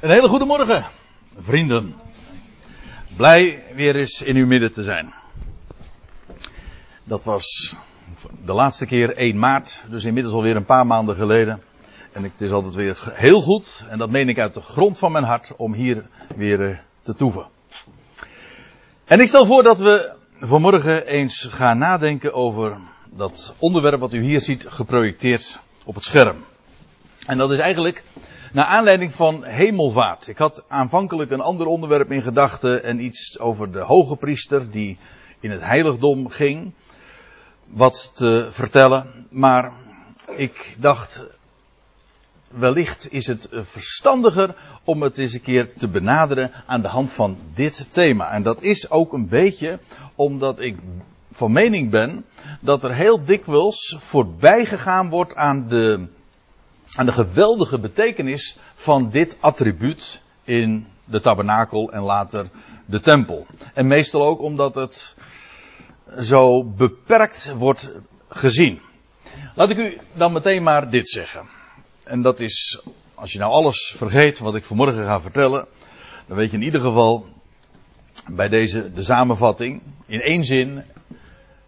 Een hele goede morgen, vrienden. Blij weer eens in uw midden te zijn. Dat was de laatste keer 1 maart, dus inmiddels alweer een paar maanden geleden. En het is altijd weer heel goed, en dat meen ik uit de grond van mijn hart, om hier weer eh, te toeven. En ik stel voor dat we vanmorgen eens gaan nadenken over dat onderwerp wat u hier ziet geprojecteerd op het scherm. En dat is eigenlijk naar aanleiding van hemelvaart. Ik had aanvankelijk een ander onderwerp in gedachten en iets over de hoge priester die in het heiligdom ging. Wat te vertellen. Maar ik dacht, wellicht is het verstandiger om het eens een keer te benaderen aan de hand van dit thema. En dat is ook een beetje omdat ik van mening ben dat er heel dikwijls voorbij gegaan wordt aan de aan de geweldige betekenis van dit attribuut in de tabernakel en later de tempel. En meestal ook omdat het zo beperkt wordt gezien. Laat ik u dan meteen maar dit zeggen. En dat is, als je nou alles vergeet wat ik vanmorgen ga vertellen, dan weet je in ieder geval bij deze de samenvatting in één zin.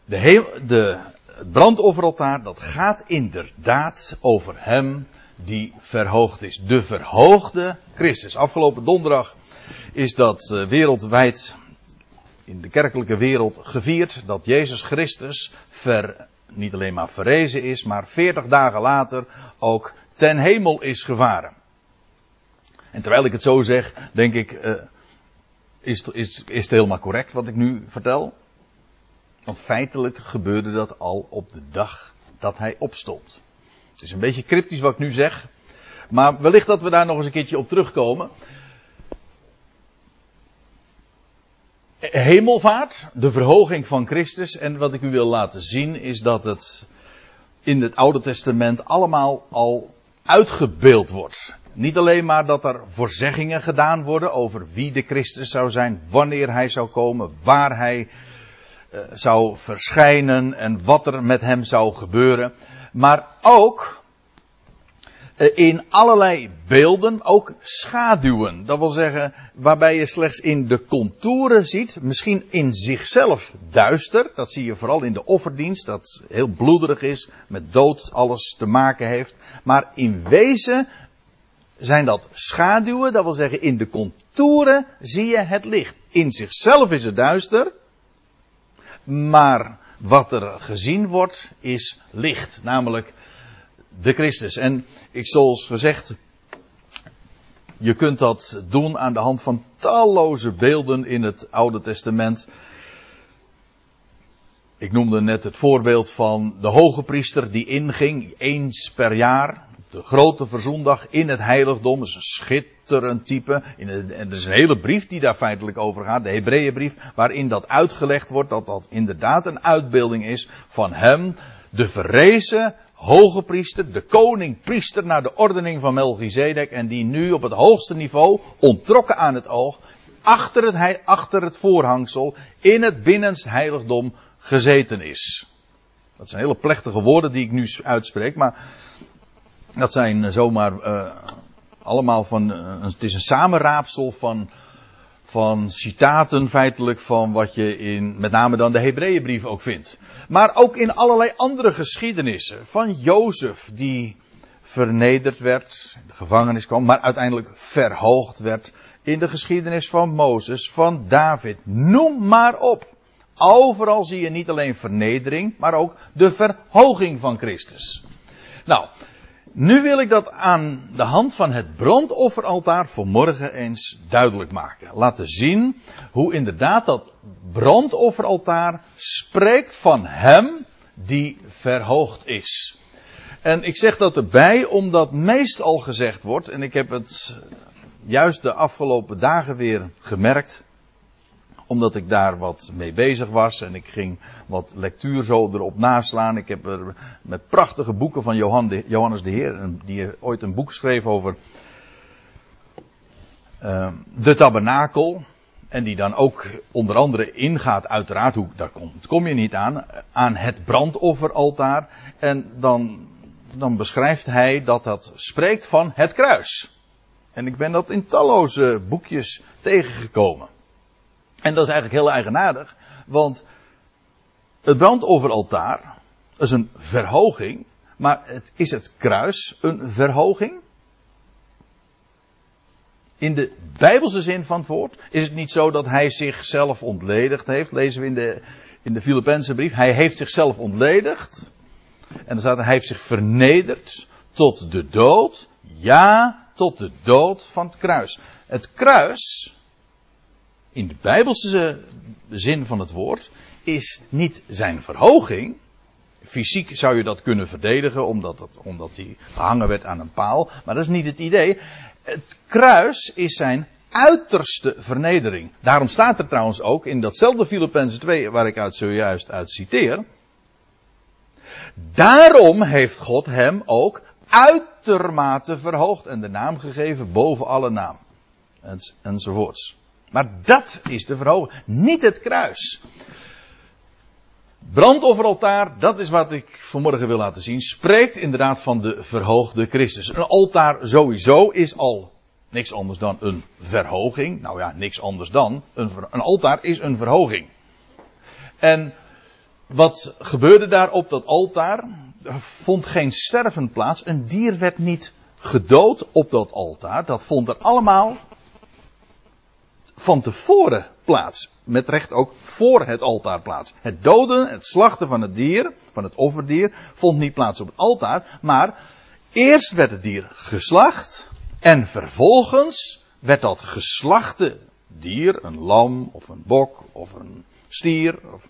De heel, de, het brandofferaltaar, dat gaat inderdaad over hem die verhoogd is. De verhoogde Christus. Afgelopen donderdag is dat eh, wereldwijd in de kerkelijke wereld gevierd dat Jezus Christus niet alleen maar verrezen is, maar veertig dagen later ook ten hemel is gevaren. En terwijl ik het zo zeg, denk ik, uh, is, is, is het helemaal correct wat ik nu vertel? Want feitelijk gebeurde dat al op de dag dat hij opstond. Het is een beetje cryptisch wat ik nu zeg. Maar wellicht dat we daar nog eens een keertje op terugkomen. Hemelvaart, de verhoging van Christus. En wat ik u wil laten zien is dat het in het Oude Testament allemaal al uitgebeeld wordt. Niet alleen maar dat er voorzeggingen gedaan worden over wie de Christus zou zijn, wanneer hij zou komen, waar hij uh, zou verschijnen en wat er met hem zou gebeuren maar ook eh, in allerlei beelden, ook schaduwen. Dat wil zeggen, waarbij je slechts in de contouren ziet, misschien in zichzelf duister. Dat zie je vooral in de offerdienst, dat heel bloederig is, met dood alles te maken heeft. Maar in wezen zijn dat schaduwen, dat wil zeggen in de contouren zie je het licht. In zichzelf is het duister, maar wat er gezien wordt is licht, namelijk de Christus. En ik zoals gezegd, je kunt dat doen aan de hand van talloze beelden in het Oude Testament. Ik noemde net het voorbeeld van de hoge priester die inging eens per jaar de grote verzoendag in het heiligdom. Dat is een schitterend type. En er is een hele brief die daar feitelijk over gaat. De Hebreeënbrief. Waarin dat uitgelegd wordt dat dat inderdaad een uitbeelding is van hem. De verrezen hoge priester. De koning priester naar de ordening van Melchizedek. En die nu op het hoogste niveau, ontrokken aan het oog. Achter het, achter het voorhangsel. In het binnenst heiligdom gezeten is. Dat zijn hele plechtige woorden die ik nu uitspreek. Maar dat zijn zomaar uh, allemaal van. Uh, het is een samenraapsel van, van citaten feitelijk van wat je in met name dan de Hebreeënbrief ook vindt. Maar ook in allerlei andere geschiedenissen. Van Jozef die vernederd werd, in de gevangenis kwam, maar uiteindelijk verhoogd werd. In de geschiedenis van Mozes, van David. Noem maar op. Overal zie je niet alleen vernedering, maar ook de verhoging van Christus. Nou, nu wil ik dat aan de hand van het brandofferaltaar voor morgen eens duidelijk maken. Laten zien hoe inderdaad dat brandofferaltaar spreekt van Hem die verhoogd is. En ik zeg dat erbij omdat meestal gezegd wordt, en ik heb het juist de afgelopen dagen weer gemerkt, omdat ik daar wat mee bezig was en ik ging wat lectuur zo erop naslaan. Ik heb er met prachtige boeken van Johannes de Heer, die ooit een boek schreef over uh, de tabernakel. En die dan ook onder andere ingaat, uiteraard, hoe, daar kom, kom je niet aan, aan het brandofferaltaar. En dan, dan beschrijft hij dat dat spreekt van het kruis. En ik ben dat in talloze boekjes tegengekomen. En dat is eigenlijk heel eigenaardig, want het brandofferaltaar is een verhoging, maar het, is het kruis een verhoging? In de bijbelse zin van het woord is het niet zo dat hij zichzelf ontledigd heeft, lezen we in de, in de Filipijnse brief. Hij heeft zichzelf ontledigd. En dan staat hij heeft zich vernederd tot de dood. Ja, tot de dood van het kruis. Het kruis, in de bijbelse zin van het woord, is niet zijn verhoging. Fysiek zou je dat kunnen verdedigen, omdat, omdat hij gehangen werd aan een paal. Maar dat is niet het idee. Het kruis is zijn uiterste vernedering. Daarom staat er trouwens ook in datzelfde Filippenzen 2, waar ik uit zojuist uit citeer. Daarom heeft God hem ook uitermate verhoogd en de naam gegeven boven alle naam. Enzovoorts. Maar dat is de verhoging, niet het kruis. Brandofferaltaar, dat is wat ik vanmorgen wil laten zien, spreekt inderdaad van de verhoogde Christus. Een altaar sowieso is al niks anders dan een verhoging. Nou ja, niks anders dan. Een, een altaar is een verhoging. En wat gebeurde daar op dat altaar? Er vond geen sterven plaats. Een dier werd niet gedood op dat altaar. Dat vond er allemaal van tevoren plaats. Met recht ook voor het altaar plaats. Het doden, het slachten van het dier, van het offerdier, vond niet plaats op het altaar. Maar eerst werd het dier geslacht. En vervolgens werd dat geslachte dier, een lam of een bok of een stier, of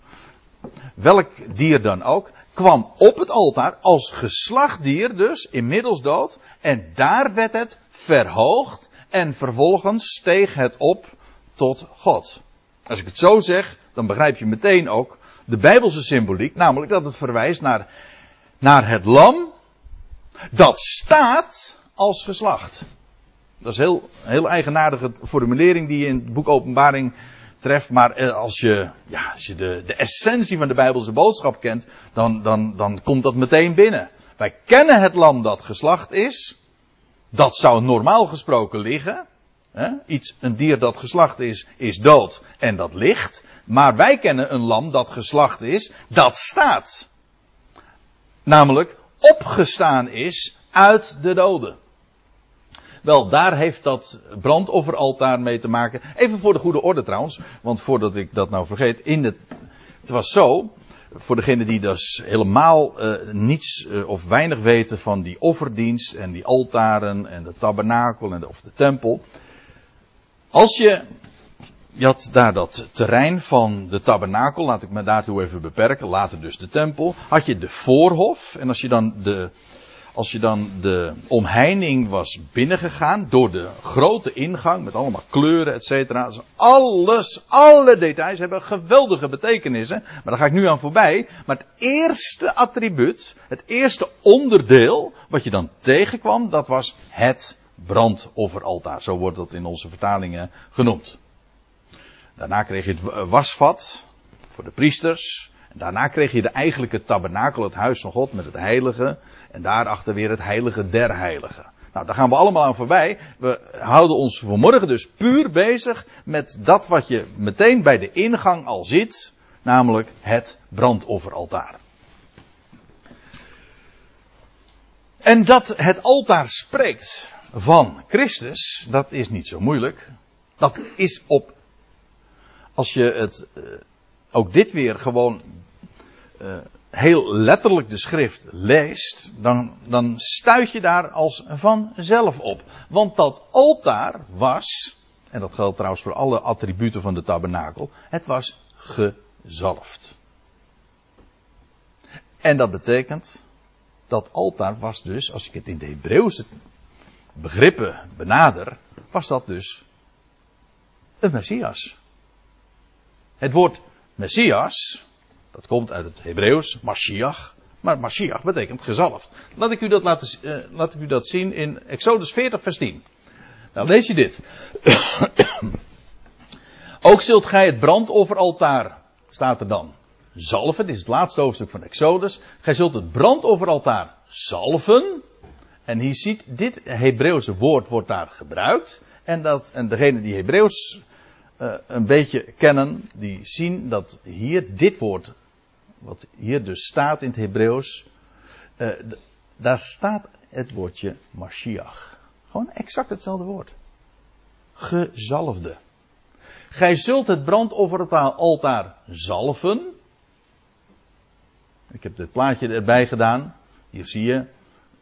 welk dier dan ook, kwam op het altaar als geslacht dier dus, inmiddels dood. En daar werd het verhoogd en vervolgens steeg het op tot God. Als ik het zo zeg, dan begrijp je meteen ook de Bijbelse symboliek, namelijk dat het verwijst naar, naar het lam dat staat als geslacht. Dat is heel, heel eigenaardige formulering die je in het boek Openbaring treft. Maar eh, als je, ja, als je de, de essentie van de Bijbelse boodschap kent, dan, dan, dan komt dat meteen binnen. Wij kennen het lam dat geslacht is. Dat zou normaal gesproken liggen. Iets, een dier dat geslacht is, is dood en dat ligt. Maar wij kennen een lam dat geslacht is, dat staat. Namelijk opgestaan is uit de doden. Wel, daar heeft dat brandofferaltaar mee te maken. Even voor de goede orde trouwens, want voordat ik dat nou vergeet. In het, het was zo, voor degenen die dus helemaal uh, niets uh, of weinig weten van die offerdienst en die altaren en de tabernakel en de, of de tempel. Als je, je had daar dat terrein van de tabernakel, laat ik me daartoe even beperken, later dus de tempel, had je de voorhof en als je dan de, als je dan de omheining was binnengegaan door de grote ingang met allemaal kleuren, et cetera. Dus alles, alle details hebben geweldige betekenissen. Maar daar ga ik nu aan voorbij. Maar het eerste attribuut, het eerste onderdeel wat je dan tegenkwam, dat was het brandofferaltaar. Zo wordt dat in onze vertalingen genoemd. Daarna kreeg je het wasvat voor de priesters. En daarna kreeg je de eigenlijke tabernakel, het huis van God met het heilige. En daarachter weer het heilige der heiligen. Nou, daar gaan we allemaal aan voorbij. We houden ons vanmorgen dus puur bezig met dat wat je meteen bij de ingang al ziet. Namelijk het brandofferaltaar. En dat het altaar spreekt van Christus, dat is niet zo moeilijk. Dat is op, als je het, eh, ook dit weer gewoon uh, heel letterlijk de schrift leest, dan, dan stuit je daar als vanzelf op. Want dat altaar was, en dat geldt trouwens voor alle attributen van de tabernakel, het was gezalfd. En dat betekent, dat altaar was dus, als ik het in de Hebreeuwse begrippen benader, was dat dus een Messias. Het woord Messias, dat komt uit het Hebreeuws, Mashiach. Maar Mashiach betekent gezalfd. Laat ik u dat, laten, uh, laat ik u dat zien in Exodus 40, vers 10. Nou, lees je dit. Ook zult gij het brandofferaltaar, staat er dan, zalven. Dit is het laatste hoofdstuk van Exodus. Gij zult het brandofferaltaar zalven. En hier ziet, dit Hebreeuwse woord wordt daar gebruikt. En, dat, en degene die Hebreeuws uh, een beetje kennen, die zien dat hier dit woord, wat hier dus staat in het Hebreeuws, uh, daar staat het woordje Mashiach. Gewoon exact hetzelfde woord. Gezalfde. Gij zult het brandofferaltaar zalven. Ik heb dit plaatje erbij gedaan. Hier zie je.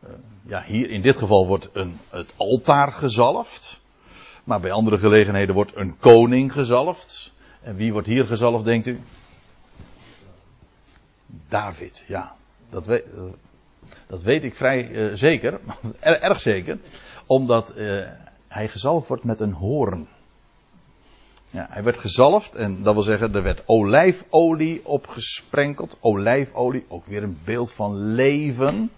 Uh, ja, hier in dit geval wordt een, het altaar gezalfd. Maar bij andere gelegenheden wordt een koning gezalfd. En wie wordt hier gezalfd, denkt u? David, ja. Dat weet, dat weet ik vrij uh, zeker. erg zeker. Omdat uh, hij gezalfd wordt met een hoorn. Ja, hij werd gezalfd en dat wil zeggen, er werd olijfolie opgesprenkeld. Olijfolie, ook weer een beeld van leven.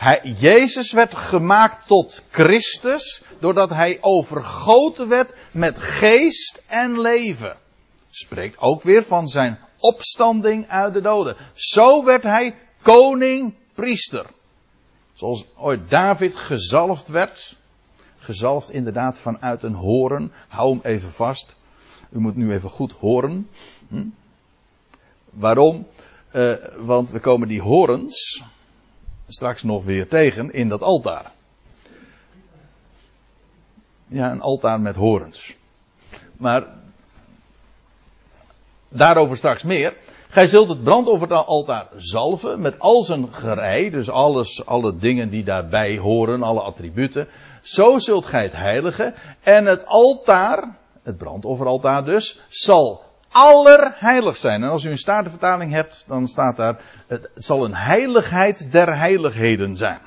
Hij, Jezus werd gemaakt tot Christus doordat hij overgoten werd met geest en leven. Spreekt ook weer van zijn opstanding uit de doden. Zo werd hij koning, priester. Zoals ooit David gezalfd werd. Gezalfd inderdaad vanuit een horen. Hou hem even vast. U moet nu even goed horen. Hm? Waarom? Uh, want we komen die horens straks nog weer tegen in dat altaar. Ja, een altaar met horens. Maar daarover straks meer. Gij zult het brandofferaltaar zalven met al zijn gerei, dus alles, alle dingen die daarbij horen, alle attributen. Zo zult gij het heiligen. En het altaar, het brandofferaltaar dus, zal allerheilig zijn. En als u een statenvertaling hebt, dan staat daar, het zal een heiligheid der heiligheden zijn.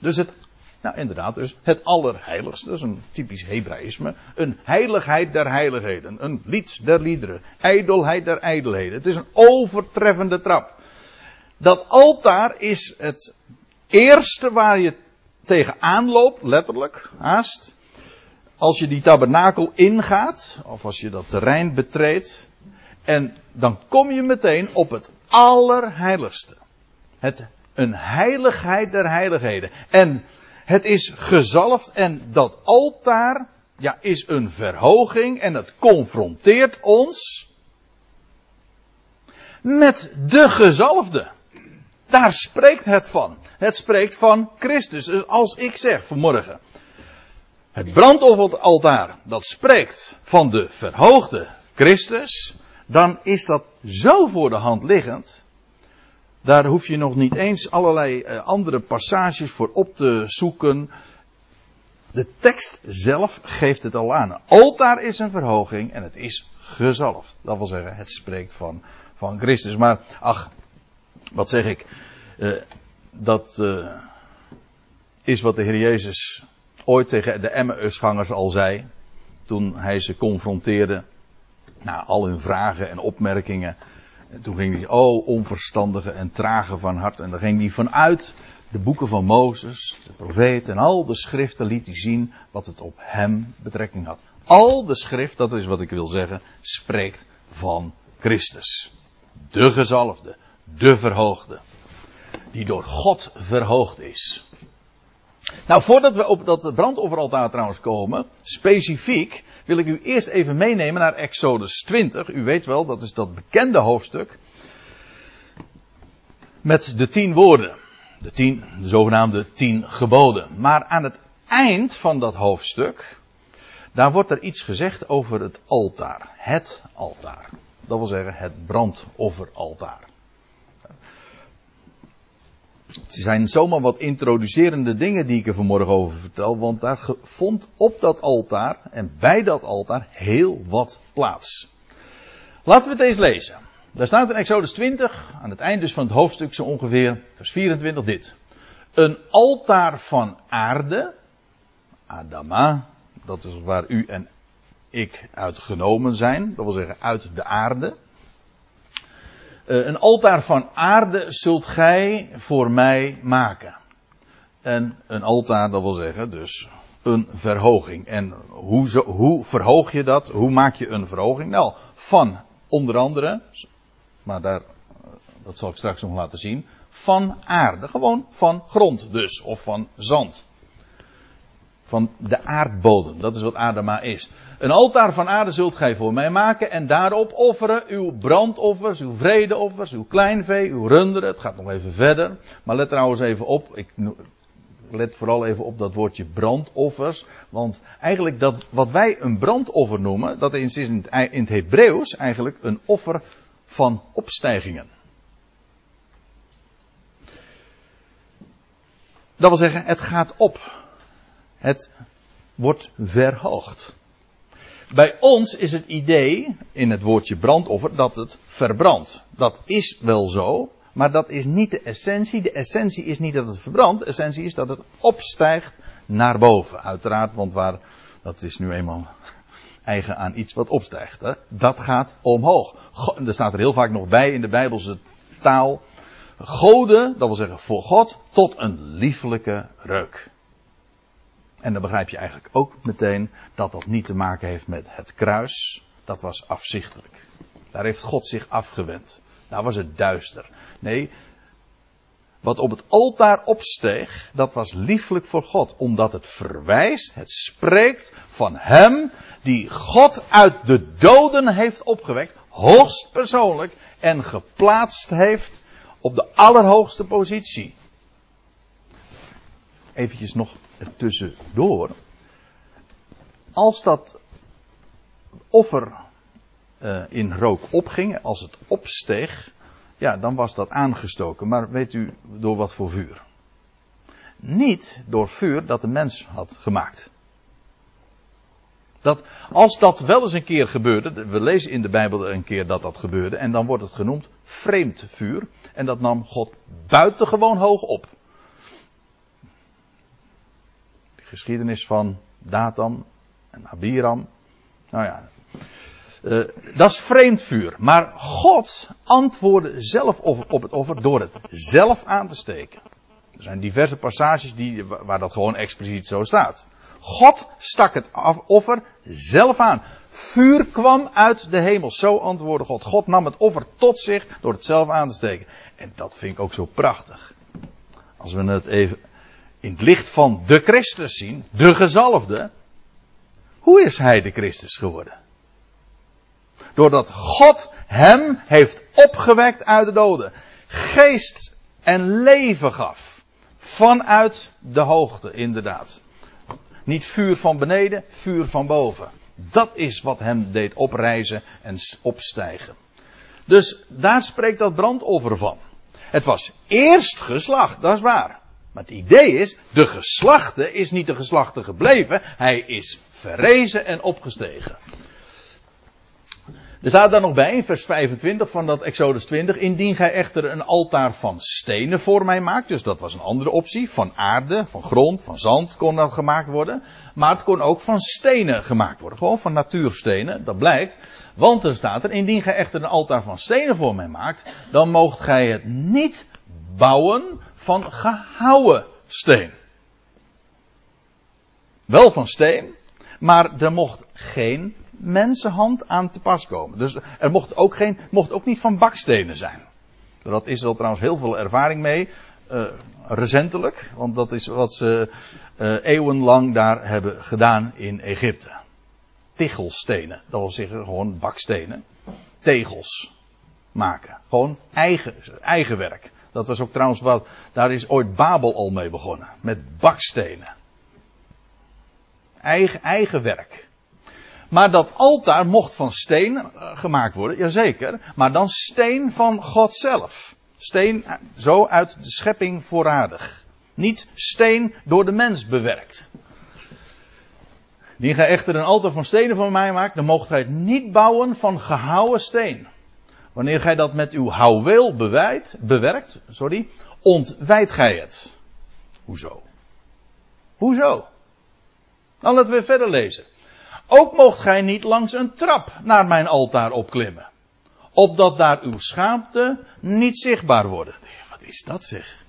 Dus het, nou inderdaad, dus het allerheiligste, dat is een typisch Hebraïsme. Een heiligheid der heiligheden, een lied der liederen, ijdelheid der ijdelheden. Het is een overtreffende trap. Dat altaar is het eerste waar je tegenaan loopt, letterlijk, haast. Als je die tabernakel ingaat, of als je dat terrein betreedt, en dan kom je meteen op het allerheiligste. Het, een heiligheid der heiligheden. En het is gezalfd en dat altaar ja, is een verhoging en het confronteert ons met de gezalfde. Daar spreekt het van. Het spreekt van Christus. Dus als ik zeg vanmorgen, het brandofferaltaar, dat spreekt van de verhoogde Christus, dan is dat zo voor de hand liggend. Daar hoef je nog niet eens allerlei uh, andere passages voor op te zoeken. De tekst zelf geeft het al aan. Altaar is een verhoging en het is gezalfd. Dat wil zeggen, het spreekt van, van Christus. Maar ach, wat zeg ik? Uh, dat uh, is wat de Heer Jezus ooit tegen de Emmausgangers al zei. Toen hij ze confronteerde na al hun vragen en opmerkingen. En toen ging hij, oh, onverstandige en trage van hart. En dan ging hij vanuit de boeken van Mozes, de profeet en al de schriften liet hij zien wat het op hem betrekking had. Al de schrift, dat is wat ik wil zeggen, spreekt van Christus. De gezalfde, de verhoogde. Die door God verhoogd is. Nou, voordat we op dat brandofferaltaar trouwens komen, specifiek, wil ik u eerst even meenemen naar Exodus 20. U weet wel, dat is dat bekende hoofdstuk. Met de tien woorden. De tien, de zogenaamde tien geboden. Maar aan het eind van dat hoofdstuk, daar wordt er iets gezegd over het altaar. Het altaar. Dat wil zeggen het brandofferaltaar. Het zijn zomaar wat introducerende dingen die ik er vanmorgen over vertel, want daar vond op dat altaar en bij dat altaar heel wat plaats. Laten we het eens lezen. Daar staat in Exodus 20, aan het eind dus van het hoofdstuk zo ongeveer, vers 24 dit. Een altaar van aarde, Adama, dat is waar u en ik uit genomen zijn, dat wil zeggen uit de aarde. Uh, een altaar van aarde zult gij voor mij maken. En een altaar, dat wil zeggen dus een verhoging. En hoe, zo, hoe verhoog je dat? Hoe maak je een verhoging? Nou, van onder andere, maar daar, dat zal ik straks nog laten zien, van aarde. Gewoon van grond dus, of van zand. Van de aardbodem, dat is wat Adama is. Een altaar van aarde zult gij voor mij maken en daarop offeren uw brandoffers, uw vredeoffers, uw kleinvee, uw runderen. Het gaat nog even verder. Maar let trouwens even op, ik let vooral even op dat woordje brandoffers. Want eigenlijk dat wat wij een brandoffer noemen, dat is in het, in het Hebreeuws eigenlijk een offer van opstijgingen. Dat wil zeggen, het gaat op. Het wordt verhoogd. Bij ons is het idee, in het woordje brandoffer, dat het verbrandt. Dat is wel zo, maar dat is niet de essentie. De essentie is niet dat het verbrandt, de essentie is dat het opstijgt naar boven. Uiteraard, want waar, dat is nu eenmaal eigen aan iets wat opstijgt. Hè? Dat gaat omhoog. Er staat er heel vaak nog bij in de Bijbelse taal. Goden, dat wil zeggen voor God, tot een lieflijke reuk. En dan begrijp je eigenlijk ook meteen dat dat niet te maken heeft met het kruis. Dat was afzichtelijk. Daar heeft God zich afgewend. Daar was het duister. Nee, wat op het altaar opsteeg, dat was lieflijk voor God. Omdat het verwijst, het spreekt van Hem die God uit de doden heeft opgewekt. Hoogst persoonlijk. En geplaatst heeft op de allerhoogste positie. Eventjes nog tussendoor. Als dat offer uh, in rook opging, als het opsteeg, ja, dan was dat aangestoken. Maar weet u door wat voor vuur? Niet door vuur dat de mens had gemaakt. Dat, als dat wel eens een keer gebeurde, we lezen in de Bijbel een keer dat dat gebeurde, en dan wordt het genoemd vreemd vuur. En dat nam God buitengewoon hoog op. geschiedenis van Datan en Abiram. Nou ja, uh, dat is vreemd vuur. Maar God antwoordde zelf op het offer door het zelf aan te steken. Er zijn diverse passages die, waar dat gewoon expliciet zo staat. God stak het offer zelf aan. Vuur kwam uit de hemel. Zo antwoordde God. God nam het offer tot zich door het zelf aan te steken. En dat vind ik ook zo prachtig. Als we het even in het licht van de Christus zien, de gezalfde, hoe is hij de Christus geworden? Doordat God hem heeft opgewekt uit de doden, geest en leven gaf. Vanuit de hoogte, inderdaad. Niet vuur van beneden, vuur van boven. Dat is wat hem deed oprijzen en opstijgen. Dus daar spreekt dat brandoffer van. Het was eerst geslacht, dat is waar. Maar het idee is, de geslachte is niet de geslachte gebleven, hij is verrezen en opgestegen. Er staat daar nog bij in vers 25 van dat Exodus 20. Indien gij echter een altaar van stenen voor mij maakt. Dus dat was een andere optie. Van aarde, van grond, van zand kon dat gemaakt worden. Maar het kon ook van stenen gemaakt worden. Gewoon van natuurstenen. Dat blijkt. Want er staat er. Indien gij echter een altaar van stenen voor mij maakt. Dan moogt gij het niet bouwen van gehouwen steen. Wel van steen, maar er mocht geen mensenhand aan te pas komen. Dus er mocht ook, geen, mocht ook niet van bakstenen zijn. Dat is er trouwens heel veel ervaring mee. Uh, recentelijk, want dat is wat ze uh, eeuwenlang daar hebben gedaan in Egypte. Tichelstenen, dat wil zeggen gewoon bakstenen. Tegels maken. Gewoon eigen, eigen werk. Dat was ook trouwens wat, daar is ooit Babel al mee begonnen. Met bakstenen. Eigen, eigen werk. Maar dat altaar mocht van steen uh, gemaakt worden, jazeker. Maar dan steen van God zelf. Steen uh, zo uit de schepping voorradig. Niet steen door de mens bewerkt. Die gij echter een altaar van stenen van mij maakt, dan moogt gij het niet bouwen van gehouwen steen. Wanneer gij dat met uw houweel bewijt, bewerkt, sorry, ontwijt gij het. Hoezo? Hoezo? Dan laten we verder lezen. Ook moogt gij niet langs een trap naar mijn altaar opklimmen. Opdat daar uw schaamte niet zichtbaar worden. Wat is dat zeg?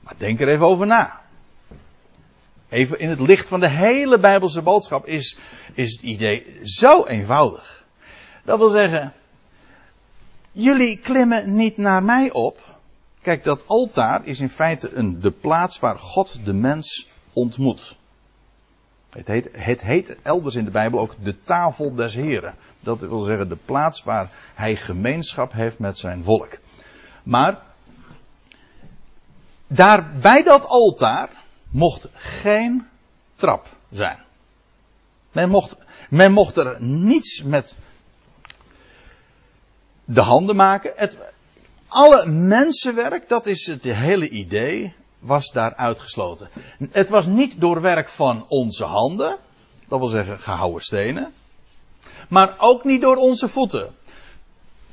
Maar denk er even over na. Even in het licht van de hele Bijbelse boodschap is, is het idee zo eenvoudig. Dat wil zeggen, Jullie klimmen niet naar mij op. Kijk, dat altaar is in feite een, de plaats waar God de mens ontmoet. Het heet, het heet elders in de Bijbel ook de tafel des Heren. Dat wil zeggen de plaats waar hij gemeenschap heeft met zijn volk. Maar daar bij dat altaar mocht geen trap zijn. Men mocht, men mocht er niets met de handen maken. Het, alle mensenwerk, dat is het hele idee, was daar uitgesloten. Het was niet door werk van onze handen, dat wil zeggen gehouden stenen, maar ook niet door onze voeten.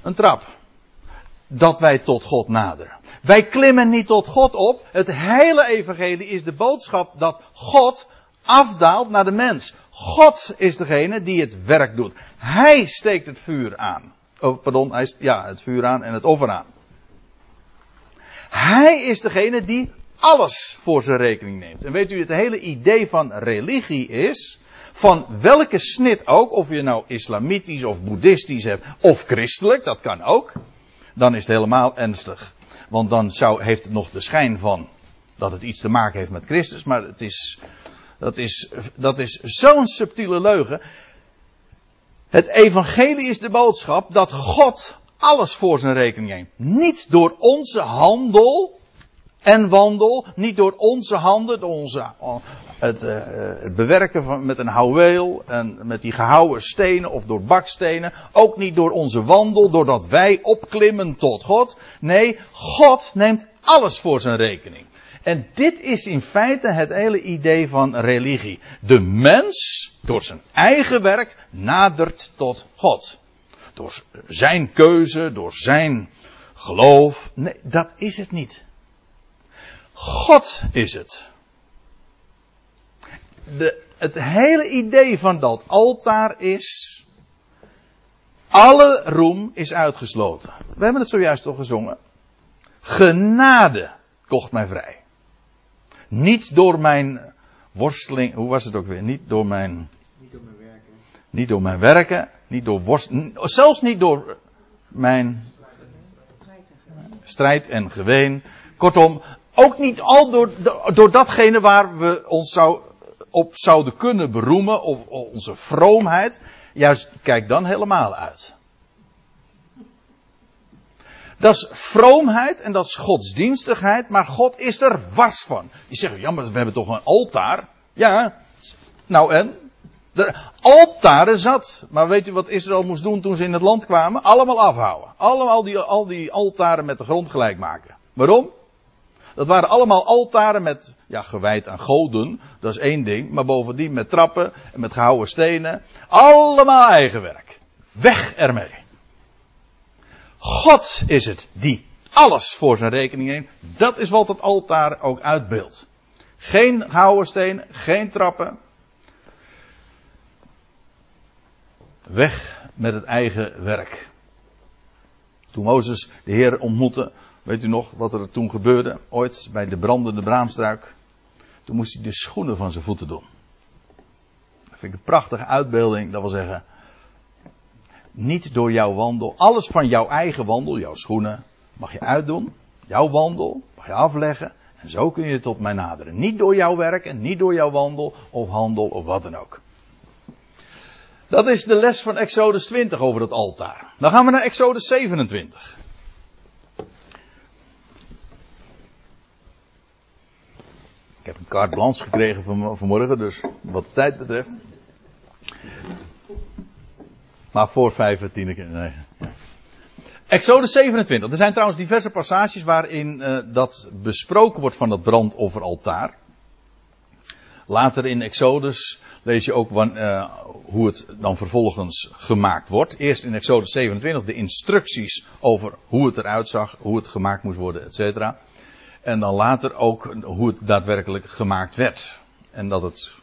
Een trap. Dat wij tot God naderen. Wij klimmen niet tot God op. Het hele evangelie is de boodschap dat God afdaalt naar de mens. God is degene die het werk doet. Hij steekt het vuur aan. Oh, pardon, hij, ja, het vuur aan en het offer aan. Hij is degene die alles voor zijn rekening neemt. En weet u, het hele idee van religie is, van welke snit ook, of je nou islamitisch of boeddhistisch hebt, of christelijk, dat kan ook, dan is het helemaal ernstig. Want dan zou, heeft het nog de schijn van dat het iets te maken heeft met Christus, maar het is, dat is, dat is zo'n subtiele leugen. Het evangelie is de boodschap dat God alles voor zijn rekening neemt. Niet door onze handel en wandel, niet door onze handen, door onze, het, uh, het bewerken van, met een houweel en met die gehouwen stenen of door bakstenen. Ook niet door onze wandel, doordat wij opklimmen tot God. Nee, God neemt alles voor zijn rekening. En dit is in feite het hele idee van religie. De mens, door zijn eigen werk, nadert tot God. Door zijn keuze, door zijn geloof. Nee, dat is het niet. God is het. De, het hele idee van dat altaar is. Alle roem is uitgesloten. We hebben het zojuist toch gezongen. Genade kocht mij vrij. Niet door mijn worsteling, hoe was het ook weer? Niet door mijn. Niet door mijn werken, niet door worsteling, zelfs niet door mijn strijd en geween. Kortom, ook niet al door, door datgene waar we ons zou, op zouden kunnen beroemen, of onze vroomheid. Juist, kijk dan helemaal uit. Dat is vroomheid en dat is godsdienstigheid, maar God is er was van. Je zegt, ja, maar we hebben toch een altaar? Ja, nou en? De altaren zat. Maar weet u wat Israël moest doen toen ze in het land kwamen? Allemaal afhouden. Allemaal die, al die altaren met de grond gelijk maken. Waarom? Dat waren allemaal altaren met, ja, gewijd aan goden. Dat is één ding. Maar bovendien met trappen en met gehouden stenen. Allemaal eigen werk. Weg ermee. God is het die alles voor zijn rekening neemt. Dat is wat het altaar ook uitbeeldt. Geen gouden steen, geen trappen. Weg met het eigen werk. Toen Mozes de Heer ontmoette, weet u nog wat er toen gebeurde? Ooit bij de brandende braamstruik. Toen moest hij de schoenen van zijn voeten doen. Dat vind ik een prachtige uitbeelding. Dat wil zeggen, niet door jouw wandel. Alles van jouw eigen wandel, jouw schoenen, mag je uitdoen. Jouw wandel mag je afleggen. En zo kun je tot mij naderen. Niet door jouw werk en niet door jouw wandel of handel of wat dan ook. Dat is de les van Exodus 20 over het altaar. Dan gaan we naar Exodus 27. Ik heb een carte gekregen van, vanmorgen, dus wat de tijd betreft. Maar voor vijf en tien keer. Nee. Exodus 27. Er zijn trouwens diverse passages waarin uh, dat besproken wordt van dat brandofferaltaar. Later in Exodus lees je ook uh, hoe het dan vervolgens gemaakt wordt. Eerst in Exodus 27 de instructies over hoe het eruit zag, hoe het gemaakt moest worden, etc. En dan later ook hoe het daadwerkelijk gemaakt werd. En dat het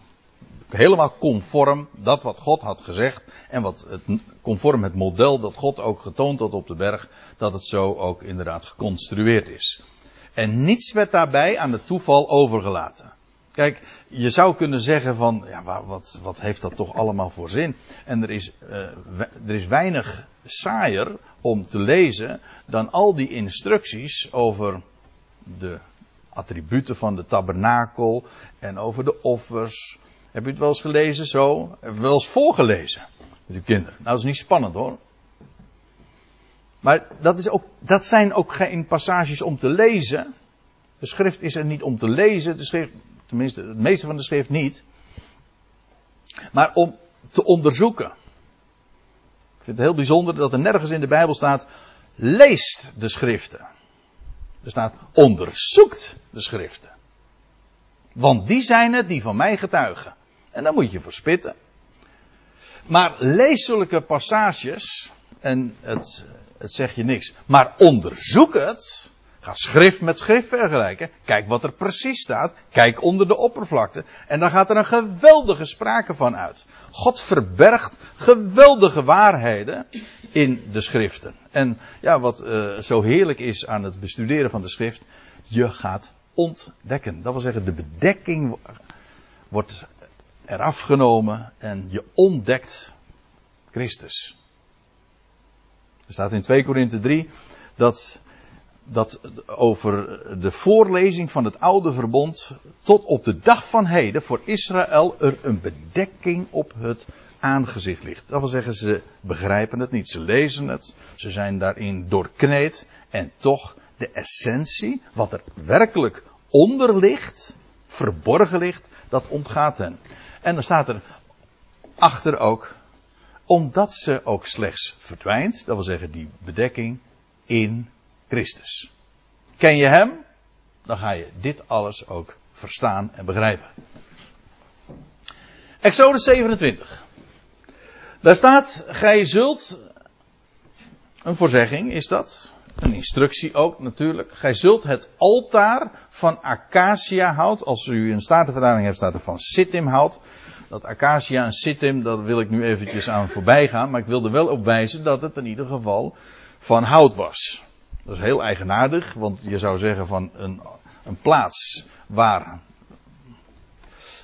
helemaal conform dat wat God had gezegd en wat het, conform het model dat God ook getoond had op de berg, dat het zo ook inderdaad geconstrueerd is. En niets werd daarbij aan het toeval overgelaten. Kijk, je zou kunnen zeggen van, ja, wat, wat heeft dat toch allemaal voor zin? En er is, uh, er is weinig saaier om te lezen dan al die instructies over de attributen van de tabernakel en over de offers. Heb u het wel eens gelezen zo? Heb je wel eens voorgelezen met uw kinderen? Nou, dat is niet spannend hoor. Maar dat, is ook, dat zijn ook geen passages om te lezen. De schrift is er niet om te lezen, de schrift, tenminste het meeste van de schrift niet. Maar om te onderzoeken. Ik vind het heel bijzonder dat er nergens in de Bijbel staat, leest de schriften. Er staat, onderzoekt de schriften. Want die zijn het die van mij getuigen. En daar moet je voor spitten. Maar lees zulke passages, en het, het zeg je niks, maar onderzoek het. Ga schrift met schrift vergelijken. Kijk wat er precies staat. Kijk onder de oppervlakte. En dan gaat er een geweldige sprake van uit. God verbergt geweldige waarheden in de schriften. En ja, wat uh, zo heerlijk is aan het bestuderen van de schrift. Je gaat ontdekken. Dat wil zeggen, de bedekking wordt eraf genomen en je ontdekt Christus. Er staat in 2 Korinthe 3 dat dat over de voorlezing van het oude verbond tot op de dag van heden voor Israël er een bedekking op het aangezicht ligt. Dat wil zeggen, ze begrijpen het niet, ze lezen het, ze zijn daarin doorkneed en toch de essentie, wat er werkelijk onder ligt, verborgen ligt, dat ontgaat hen. En dan staat er achter ook, omdat ze ook slechts verdwijnt, dat wil zeggen die bedekking in Christus. Ken je Hem? Dan ga je dit alles ook verstaan en begrijpen. Exodus 27. Daar staat, gij zult, een voorzegging is dat, een instructie ook natuurlijk. Gij zult het altaar van acacia hout, als u een statenvertaling hebt, staat er van sittim hout. Dat acacia en sittim, daar wil ik nu eventjes aan voorbij gaan, maar ik wil er wel op wijzen dat het in ieder geval van hout was. Dat is heel eigenaardig, want je zou zeggen van een, een plaats waar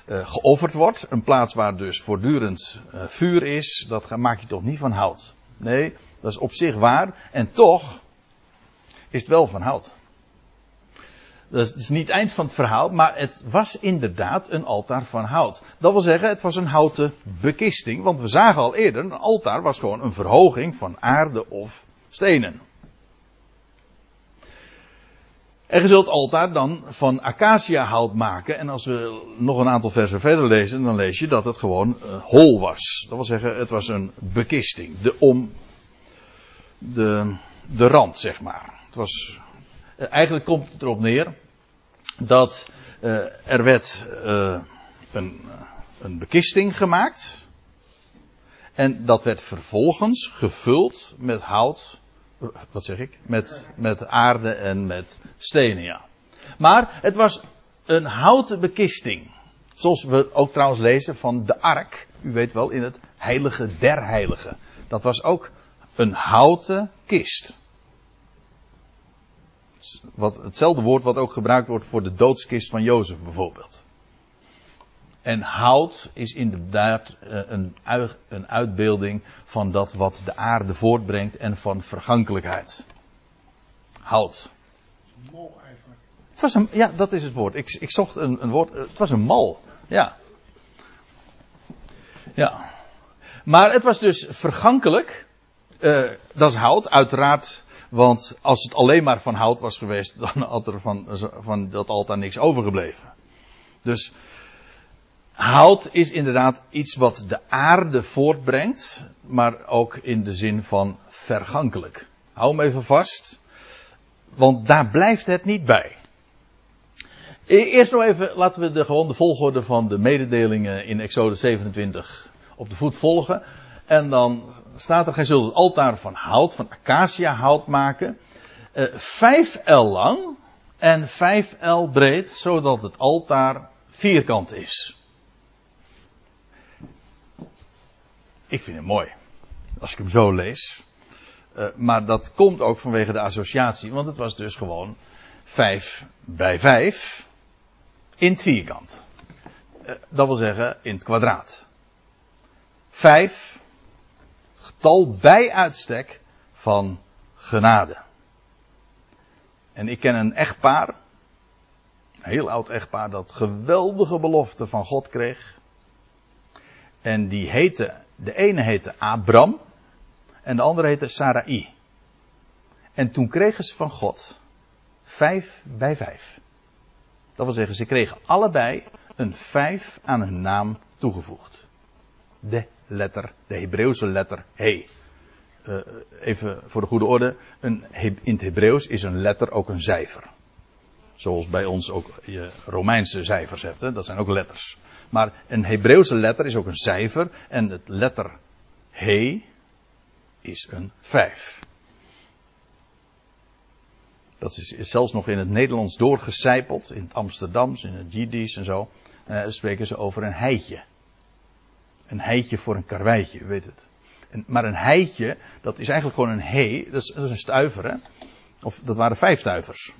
uh, geofferd wordt, een plaats waar dus voortdurend uh, vuur is, dat maak je toch niet van hout. Nee, dat is op zich waar. En toch is het wel van hout. Dat is niet het eind van het verhaal, maar het was inderdaad een altaar van hout. Dat wil zeggen, het was een houten bekisting, want we zagen al eerder, een altaar was gewoon een verhoging van aarde of stenen. En je zult altaar dan van acacia hout maken. En als we nog een aantal versen verder lezen, dan lees je dat het gewoon uh, hol was. Dat wil zeggen, het was een bekisting. De om, de, de rand, zeg maar. Het was, uh, eigenlijk komt het erop neer dat uh, er werd een, een bekisting gemaakt. En dat werd vervolgens gevuld met hout wat zeg ik? Met, met aarde en met stenen, ja. Maar het was een houten bekisting. Zoals we ook trouwens lezen van de ark. U weet wel, in het heilige der heiligen. Dat was ook een houten kist. Wat, hetzelfde woord wat ook gebruikt wordt voor de doodskist van Jozef bijvoorbeeld. En hout is inderdaad eh, een, een uitbeelding van dat wat de aarde voortbrengt en van vergankelijkheid. Hout. Het was een, ja, dat is het woord. Ik, ik zocht een, een woord. Het was een mal. Ja. Ja. Maar het was dus vergankelijk. Uh, dat is hout, uiteraard. Want als het alleen maar van hout was geweest, dan had er van, van dat altaar niks overgebleven. Dus Hout is inderdaad iets wat de aarde voortbrengt, maar ook in de zin van vergankelijk. Hou hem even vast, want daar blijft het niet bij. E, eerst nog even, laten we de, gewoon de volgorde van de mededelingen in Exode 27 op de voet volgen. En dan staat er, gij zult het altaar van hout, van acacia hout maken. Uh, vijf el lang en vijf el breed, zodat het altaar vierkant is. Ik vind hem mooi. Als ik hem zo lees. Uh, maar dat komt ook vanwege de associatie. Want het was dus gewoon 5 bij 5 in het vierkant. Uh, dat wil zeggen in het kwadraat. 5. Getal bij uitstek van genade. En ik ken een echtpaar. Een heel oud echtpaar dat geweldige belofte van God kreeg. En die heette, de ene heette Abram en de andere heette Sarai. En toen kregen ze van God vijf bij vijf. Dat wil zeggen, ze kregen allebei een vijf aan hun naam toegevoegd. De letter, de Hebreeuwse letter He. Uh, even voor de goede orde, een, in het Hebreeuws is een letter ook een cijfer. Zoals bij ons ook je Romeinse cijfers hebt, hè? dat zijn ook letters. Maar een Hebreeuwse letter is ook een cijfer en het letter He is een vijf. Dat is, zelfs nog in het Nederlands doorgecijpeld, in het Amsterdams, in het Jiddisch en zo. Uh, spreken ze over een heitje. Een heitje voor een karweitje, weet het. En, maar een heitje, dat is eigenlijk gewoon een he, dat is, dat is een stuiver, hè. Of dat waren vijf stuivers.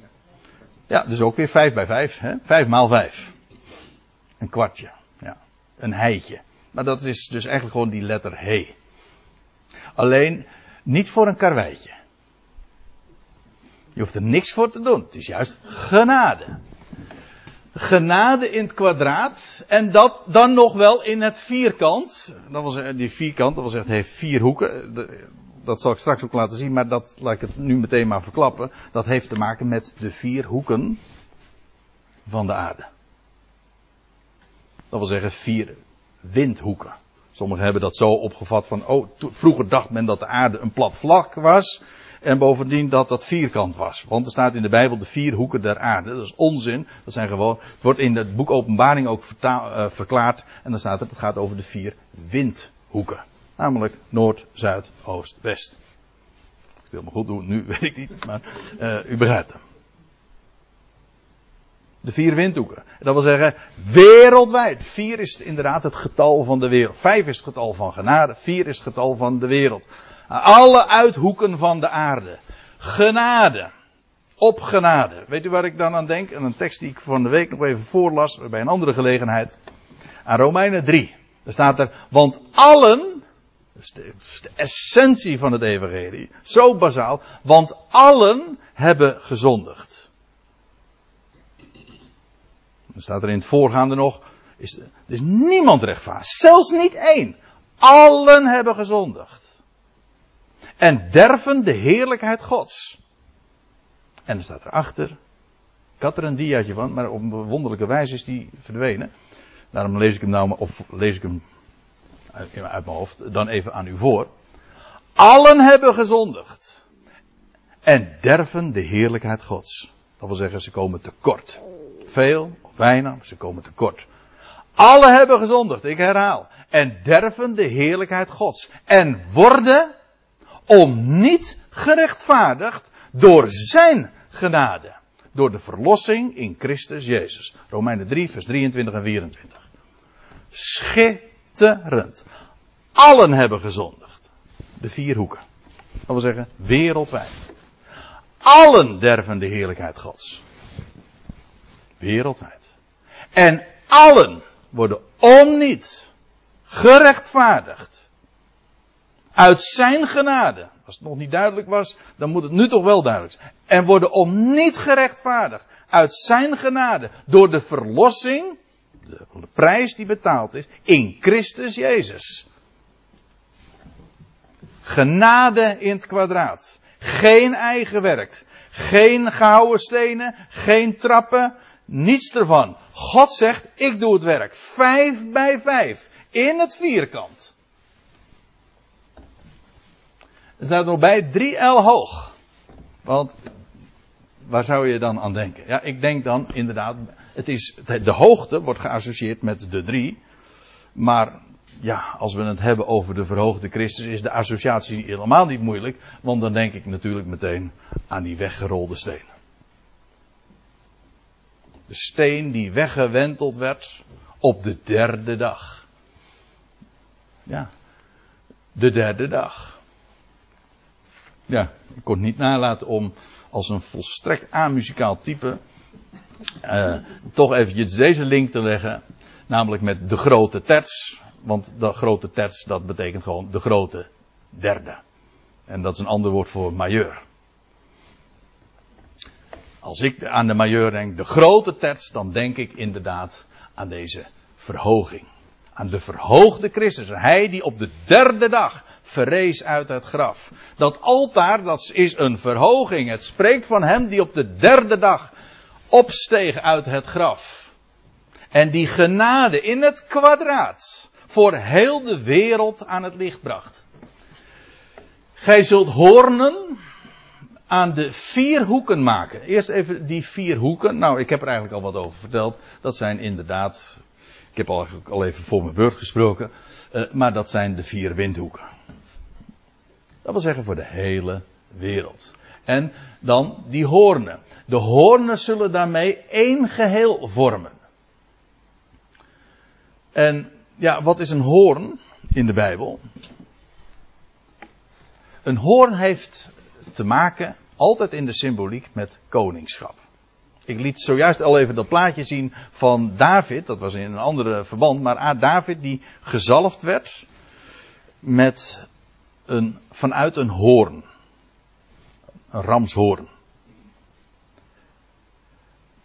Ja, dus ook weer vijf bij vijf, hè. Vijf maal vijf. Een kwartje. Een heitje. Maar dat is dus eigenlijk gewoon die letter he. Alleen, niet voor een karweitje. Je hoeft er niks voor te doen. Het is juist genade. Genade in het kwadraat. En dat dan nog wel in het vierkant. Dat was, die vierkant, dat was echt, heeft vier hoeken. Dat zal ik straks ook laten zien, maar dat laat ik het nu meteen maar verklappen. Dat heeft te maken met de vier hoeken van de aarde. Dat wil zeggen vier windhoeken. Sommigen hebben dat zo opgevat van, oh, vroeger dacht men dat de aarde een plat vlak was. En bovendien dat dat vierkant was. Want er staat in de Bijbel de vier hoeken der aarde. Dat is onzin. Dat zijn gewoon, het wordt in het boek Openbaring ook uh, verklaard. En dan staat er, het gaat over de vier windhoeken. Namelijk Noord, Zuid, Oost, West. Of ik het helemaal goed doe, nu weet ik niet. Maar uh, u begrijpt hem. De vier windhoeken. Dat wil zeggen, wereldwijd. Vier is inderdaad het getal van de wereld. Vijf is het getal van genade. Vier is het getal van de wereld. Alle uithoeken van de aarde. Genade. Op genade. Weet u waar ik dan aan denk? En een tekst die ik van de week nog even voorlas bij een andere gelegenheid. Aan Romeinen 3. Daar staat er, want allen, dus de, de essentie van het evangelie, zo bazaal, want allen hebben gezondigd. Dan staat er in het voorgaande nog, is, er is niemand rechtvaardig, zelfs niet één. Allen hebben gezondigd en derven de heerlijkheid Gods. En er staat erachter, ik had er een diaatje van, maar op een wonderlijke wijze is die verdwenen. Daarom lees ik hem nou, of lees ik hem uit, uit mijn hoofd, dan even aan u voor. Allen hebben gezondigd. En derven de heerlijkheid Gods. Dat wil zeggen, ze komen tekort. Veel of weinig, ze komen tekort. Alle hebben gezondigd, ik herhaal. En derven de heerlijkheid Gods. En worden om niet gerechtvaardigd door zijn genade. Door de verlossing in Christus Jezus. Romeinen 3, vers 23 en 24. Schitterend. Allen hebben gezondigd. De vier hoeken. Dat wil zeggen, wereldwijd. Allen derven de heerlijkheid Gods. Wereldwijd. En allen worden om niet gerechtvaardigd uit zijn genade. Als het nog niet duidelijk was, dan moet het nu toch wel duidelijk zijn. En worden om niet gerechtvaardigd. Uit zijn genade. Door de verlossing, de prijs die betaald is, in Christus Jezus. Genade in het kwadraat. Geen eigen werk. Geen gouden stenen. Geen trappen. Niets ervan. God zegt, ik doe het werk. Vijf bij vijf. In het vierkant. Er staat nog bij 3L hoog. Want waar zou je dan aan denken? Ja, ik denk dan inderdaad, het is, de hoogte wordt geassocieerd met de 3. Maar ja, als we het hebben over de verhoogde Christus, is de associatie helemaal niet moeilijk. Want dan denk ik natuurlijk meteen aan die weggerolde steen. Steen die weggewenteld werd op de derde dag. Ja, de derde dag. Ja, ik kon niet nalaten om als een volstrekt amuzikaal type uh, toch eventjes deze link te leggen. Namelijk met de grote terts. Want de grote terts dat betekent gewoon de grote derde. En dat is een ander woord voor majeur. Als ik aan de majeur denk, de grote terts, dan denk ik inderdaad aan deze verhoging. Aan de verhoogde Christus. Hij die op de derde dag verrees uit het graf. Dat altaar, dat is een verhoging. Het spreekt van hem die op de derde dag opsteeg uit het graf. En die genade in het kwadraat voor heel de wereld aan het licht bracht. Gij zult hoornen aan de vier hoeken maken. Eerst even die vier hoeken. Nou, ik heb er eigenlijk al wat over verteld. Dat zijn inderdaad, ik heb al, al even voor mijn beurt gesproken, uh, maar dat zijn de vier windhoeken. Dat wil zeggen voor de hele wereld. En dan die hoornen. De hoornen zullen daarmee één geheel vormen. En ja, wat is een hoorn in de Bijbel? Een hoorn heeft te maken, altijd in de symboliek, met koningschap. Ik liet zojuist al even dat plaatje zien van David, dat was in een andere verband, maar David die gezalfd werd met een, vanuit een hoorn. Een ramshoorn.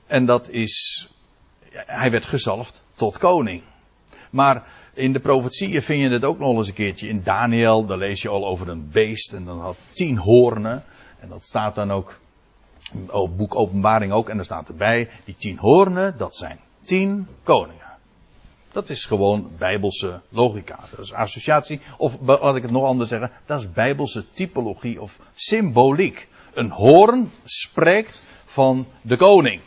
En dat is, hij werd gezalfd tot koning. Maar in de profetieën vind je het ook nog eens een keertje. In Daniel, daar lees je al over een beest en dan had tien hoornen. En dat staat dan ook, op boek Openbaring ook, en daar staat erbij, die tien hoornen, dat zijn tien koningen. Dat is gewoon bijbelse logica. Dat is associatie, of laat ik het nog anders zeggen, dat is bijbelse typologie of symboliek. Een hoorn spreekt van de koning.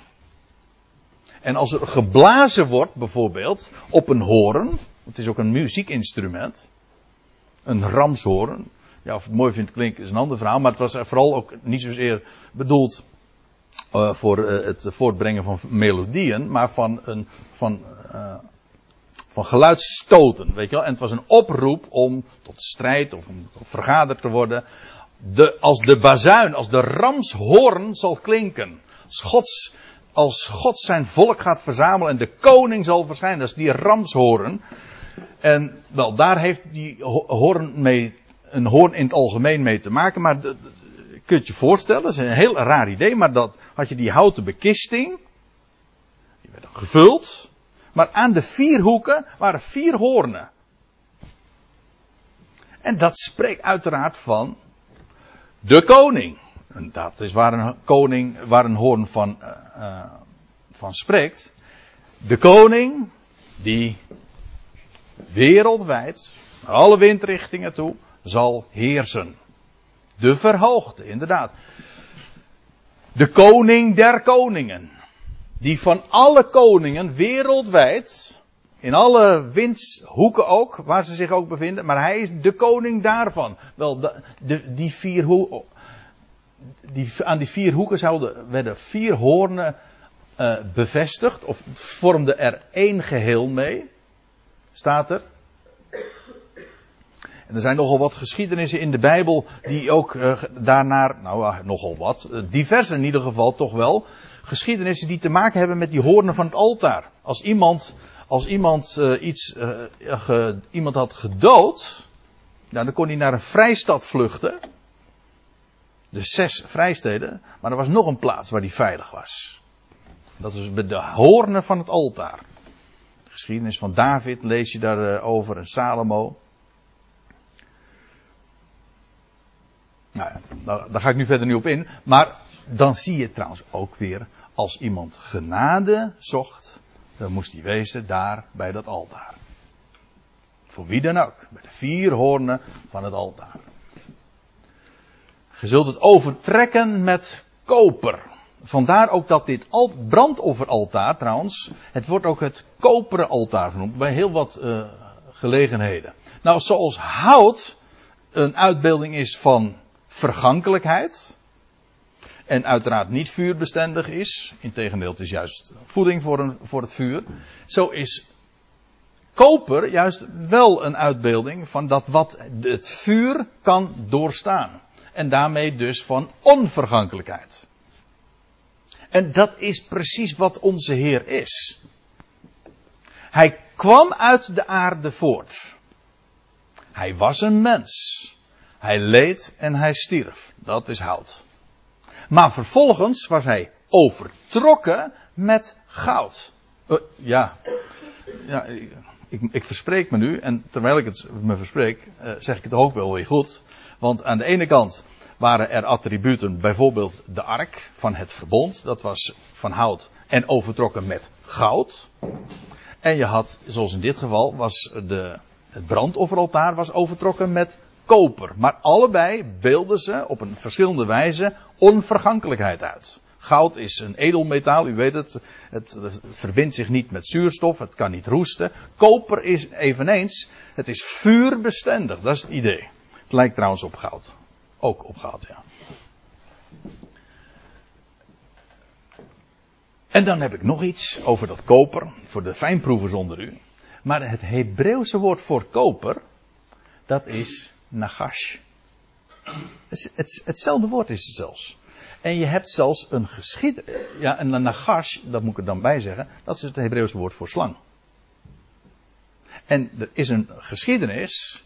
En als er geblazen wordt, bijvoorbeeld, op een hoorn, het is ook een muziekinstrument, een ramshoorn, ja, of het mooi vindt klinken is een ander verhaal, maar het was vooral ook niet zozeer bedoeld uh, voor uh, het voortbrengen van melodieën, maar van een, van, uh, van geluidsstoten, weet je wel. En het was een oproep om tot strijd of om vergaderd te worden. De, als de bazuin, als de ramshoorn zal klinken. Als als God zijn volk gaat verzamelen en de koning zal verschijnen, dat is die ramshoorn. En wel, daar heeft die hoorn mee, een hoorn in het algemeen mee te maken, maar de, kun je je voorstellen, dat is een heel raar idee, maar dat had je die houten bekisting, die werd gevuld, maar aan de vier hoeken waren vier hoornen. En dat spreekt uiteraard van de koning. En dat is waar een koning, waar een hoorn van, uh, van spreekt. De koning die wereldwijd, alle windrichtingen toe, zal heersen. De verhoogde, inderdaad. De koning der koningen. Die van alle koningen wereldwijd, in alle windshoeken ook, waar ze zich ook bevinden, maar hij is de koning daarvan. Wel, de, die vier ho die, aan die vier hoeken zouden, werden vier hoornen uh, bevestigd, of vormden er één geheel mee, staat er. En er zijn nogal wat geschiedenissen in de Bijbel die ook uh, daarnaar, nou uh, nogal wat, diverse in ieder geval toch wel, geschiedenissen die te maken hebben met die hoornen van het altaar. Als iemand, als iemand iets, ge, iemand had gedood, nou, dan kon hij naar een vrijstad vluchten. De zes vrijsteden. Maar er was nog een plaats waar die veilig was. Dat is de hoornen van het altaar. De geschiedenis van David lees je daarover en Salomo. Nou ja, daar ga ik nu verder niet op in. Maar dan zie je trouwens ook weer, als iemand genade zocht, dan moest hij wezen daar bij dat altaar. Voor wie dan ook. Bij de vier hoornen van het altaar. Je zult het overtrekken met koper. Vandaar ook dat dit brandofferaltaar trouwens, het wordt ook het koperen altaar genoemd bij heel wat uh, gelegenheden. Nou, zoals hout een uitbeelding is van vergankelijkheid en uiteraard niet vuurbestendig is, integendeel het is juist voeding voor, een, voor het vuur, zo is koper juist wel een uitbeelding van dat wat het vuur kan doorstaan en daarmee dus van onvergankelijkheid. En dat is precies wat onze Heer is. Hij kwam uit de aarde voort. Hij was een mens. Hij leed en hij stierf. Dat is hout. Maar vervolgens was hij overtrokken met goud. Uh, ja, ja ik, ik, verspreek me nu, en terwijl ik het me verspreek, uh, zeg ik het ook wel weer goed. Want aan de ene kant waren er attributen, bijvoorbeeld de ark van het verbond, dat was van hout en overtrokken met goud. En je had, zoals in dit geval, was de, het brandofferaltaar was overtrokken met koper. Maar allebei beelden ze op een verschillende wijze onvergankelijkheid uit. Goud is een edelmetaal, u weet het, het, verbindt zich niet met zuurstof, het kan niet roesten. Koper is eveneens, het is vuurbestendig, dat is het idee. Het lijkt trouwens op goud. Ook op goud, ja. En dan heb ik nog iets over dat koper, voor de fijnproevers onder u. Maar het Hebreeuwse woord voor koper, dat is nagash. Het, het, hetzelfde woord is het zelfs. En je hebt zelfs een geschiedenis. Ja, en een nagash, dat moet ik er dan bij zeggen, dat is het Hebreeuwse woord voor slang. En er is een geschiedenis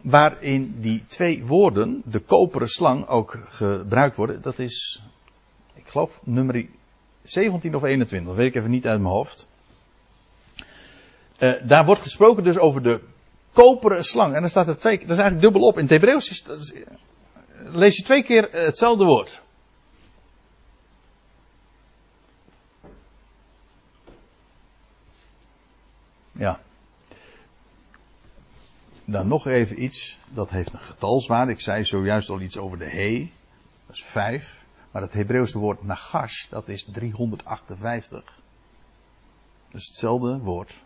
waarin die twee woorden, de koperen slang, ook gebruikt worden. Dat is, ik geloof, nummer 17 of 21, dat weet ik even niet uit mijn hoofd. Uh, daar wordt gesproken dus over de koperen slang. En dan staat er twee, dat is eigenlijk dubbel op. In het Hebreeuws is, is, lees je twee keer hetzelfde woord. Ja. Dan nog even iets, dat heeft een getalswaarde. Ik zei zojuist al iets over de he, dat is 5. Maar het Hebreeuwse woord nagash, dat is 358. Dus hetzelfde woord,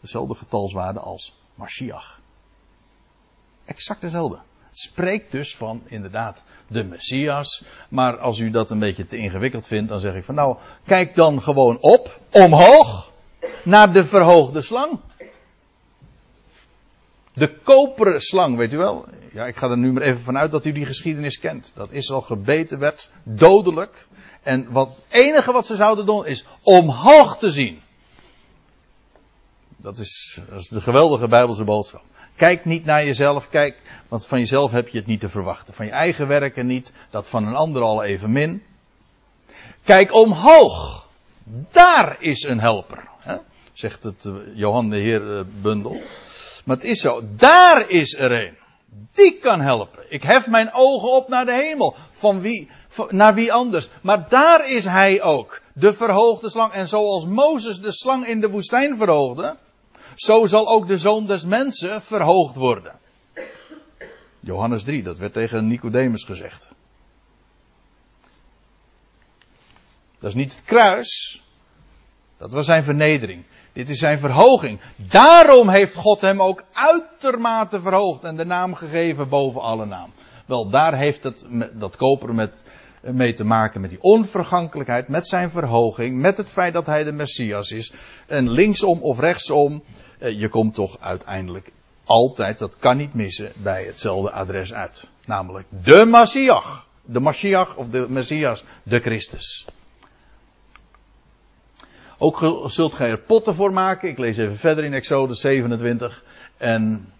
dezelfde getalswaarde als Mashiach. Exact dezelfde. Het spreekt dus van inderdaad de Messias. Maar als u dat een beetje te ingewikkeld vindt, dan zeg ik van nou, kijk dan gewoon op, omhoog, naar de verhoogde slang. De koperen slang, weet u wel? Ja, ik ga er nu maar even vanuit dat u die geschiedenis kent. Dat Israël gebeten werd, dodelijk. En wat, het enige wat ze zouden doen is omhoog te zien. Dat is, de geweldige Bijbelse boodschap. Kijk niet naar jezelf, kijk, want van jezelf heb je het niet te verwachten. Van je eigen werken niet, dat van een ander al even min. Kijk omhoog. Daar is een helper. Hè? Zegt het uh, Johan de Heer uh, Bundel. Maar het is zo. Daar is er een. Die kan helpen. Ik hef mijn ogen op naar de hemel. Van wie, naar wie anders. Maar daar is hij ook. De verhoogde slang. En zoals Mozes de slang in de woestijn verhoogde. Zo zal ook de zoon des mensen verhoogd worden. Johannes 3, dat werd tegen Nicodemus gezegd. Dat is niet het kruis. Dat was zijn vernedering. Dit is zijn verhoging. Daarom heeft God hem ook uitermate verhoogd en de naam gegeven boven alle naam. Wel, daar heeft het, dat koper met, mee te maken met die onvergankelijkheid, met zijn verhoging, met het feit dat hij de Messias is. En linksom of rechtsom, eh, je komt toch uiteindelijk altijd, dat kan niet missen, bij hetzelfde adres uit. Namelijk de Messias. De Messias of de Messias, de Christus. Ook zult gij er potten voor maken. Ik lees even verder in Exodus 27. En,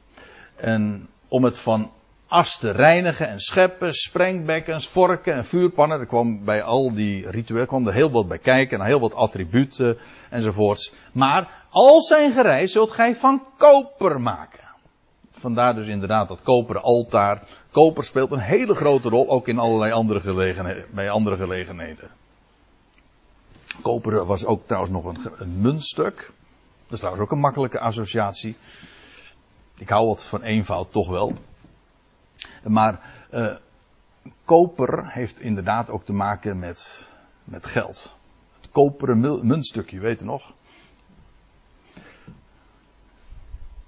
en om het van as te reinigen en scheppen, sprengbekkens, vorken en vuurpannen. Er kwam bij al die rituelen kwam er heel wat bij kijken en heel wat attributen enzovoorts. Maar al zijn gereis zult gij van koper maken. Vandaar dus inderdaad dat koperen altaar. Koper speelt een hele grote rol, ook in allerlei andere gelegenheden, bij andere gelegenheden. Koper was ook trouwens nog een, een muntstuk. Dat is trouwens ook een makkelijke associatie. Ik hou wat van eenvoud, toch wel. Maar uh, koper heeft inderdaad ook te maken met, met geld. Het koperen muntstukje, weet je nog?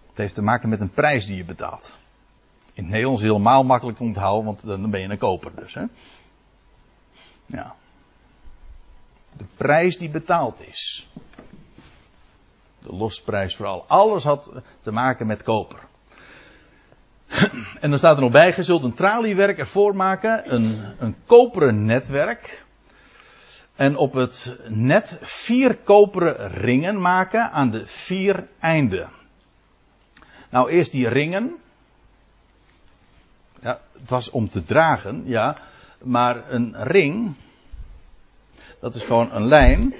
Het heeft te maken met een prijs die je betaalt. In het Nederlands helemaal makkelijk te onthouden, want dan ben je een koper dus. Hè? Ja. De prijs die betaald is. De losprijs vooral. Alles had te maken met koper. En dan staat er nog bij, je zult een traliewerk ervoor maken, een, een koperen netwerk. En op het net vier koperen ringen maken aan de vier einden. Nou, eerst die ringen. Ja, het was om te dragen, ja. Maar een ring, dat is gewoon een lijn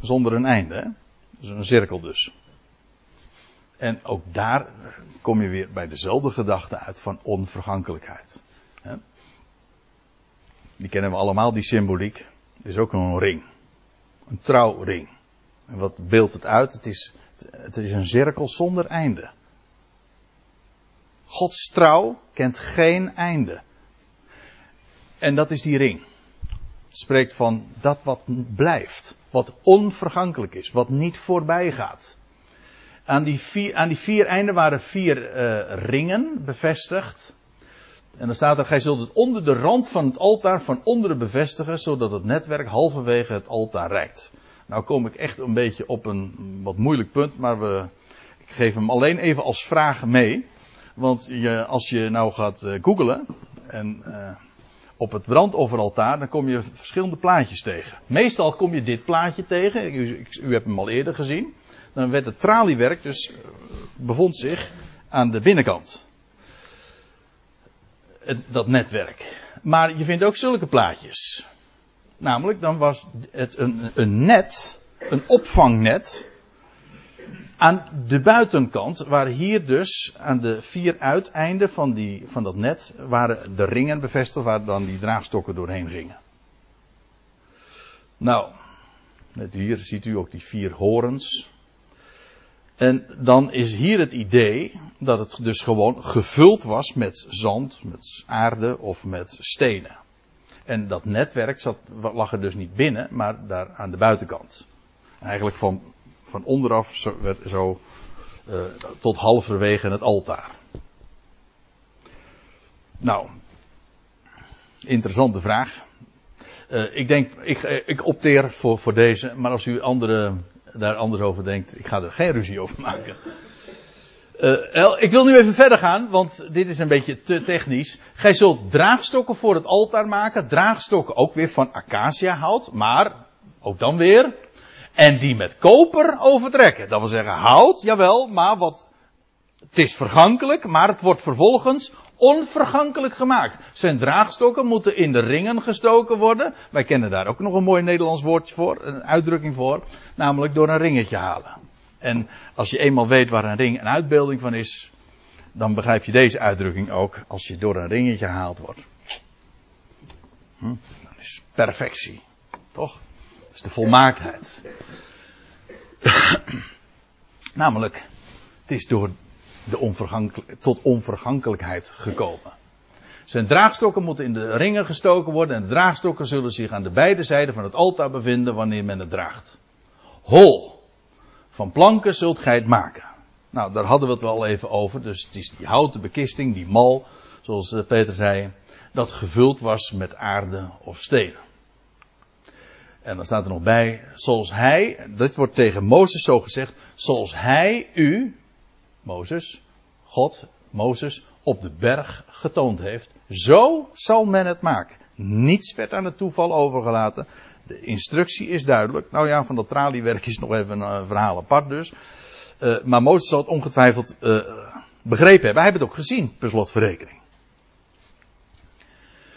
zonder een einde. Dus een cirkel dus. En ook daar kom je weer bij dezelfde gedachte uit van onvergankelijkheid. Die kennen we allemaal, die symboliek. Is ook een ring. Een trouwring. En wat beeldt het uit? Het is, het is een cirkel zonder einde. Gods trouw kent geen einde. En dat is die ring. Het spreekt van dat wat blijft. Wat onvergankelijk is. Wat niet voorbij gaat. Aan die vier, aan die vier einden waren vier uh, ringen bevestigd. En dan staat er, gij zult het onder de rand van het altaar van onderen bevestigen, zodat het netwerk halverwege het altaar reikt. Nou kom ik echt een beetje op een wat moeilijk punt, maar we, ik geef hem alleen even als vraag mee. Want je, als je nou gaat uh, googlen en uh, op het brandofferaltaar, dan kom je verschillende plaatjes tegen. Meestal kom je dit plaatje tegen, u, u hebt hem al eerder gezien. Dan werd het traliewerk dus bevond zich aan de binnenkant dat netwerk. Maar je vindt ook zulke plaatjes. Namelijk, dan was het een, een net, een opvangnet. Aan de buitenkant waar hier dus aan de vier uiteinden van, die, van dat net waren de ringen bevestigd waar dan die draagstokken doorheen gingen. Nou, net hier ziet u ook die vier horens. En dan is hier het idee dat het dus gewoon gevuld was met zand, met aarde of met stenen. En dat netwerk zat, lag er dus niet binnen, maar daar aan de buitenkant. eigenlijk van, van onderaf zo, zo uh, tot halverwege het altaar. Nou, interessante vraag. Uh, ik denk, ik, ik opteer voor, voor deze, maar als u andere daar anders over denkt, ik ga er geen ruzie over maken. Uh, ik wil nu even verder gaan, want dit is een beetje te technisch. Gij zult draagstokken voor het altaar maken. Draagstokken ook weer van acacia maar ook dan weer. En die met koper overtrekken. Dat wil zeggen hout, jawel, maar wat. Het is vergankelijk, maar het wordt vervolgens onvergankelijk gemaakt. Zijn draagstokken moeten in de ringen gestoken worden. Wij kennen daar ook nog een mooi Nederlands woordje voor, een uitdrukking voor. Namelijk door een ringetje halen. En als je eenmaal weet waar een ring een uitbeelding van is, dan begrijp je deze uitdrukking ook als je door een ringetje gehaald wordt. Hm? Dat is perfectie. Toch? Dat is de volmaaktheid. Namelijk, het is door de tot onvergankelijkheid gekomen. Zijn draagstokken moeten in de ringen gestoken worden en de draagstokken zullen zich aan de beide zijden van het altaar bevinden wanneer men het draagt. Hol. Van planken zult gij het maken. Nou, daar hadden we het wel even over. Dus het is die houten bekisting, die mal, zoals eh, Peter zei, dat gevuld was met aarde of stenen. En dan staat er nog bij, zoals hij, dit wordt tegen Mozes zo gezegd, zoals hij u, Mozes, God, Mozes, op de berg getoond heeft. Zo zal men het maken. Niets werd aan het toeval overgelaten. De instructie is duidelijk. Nou ja, van dat traliewerk is nog even een uh, verhaal apart dus. Uh, maar Mozes zal het ongetwijfeld uh, begrepen hebben. Hij heeft het ook gezien, per slotverrekening.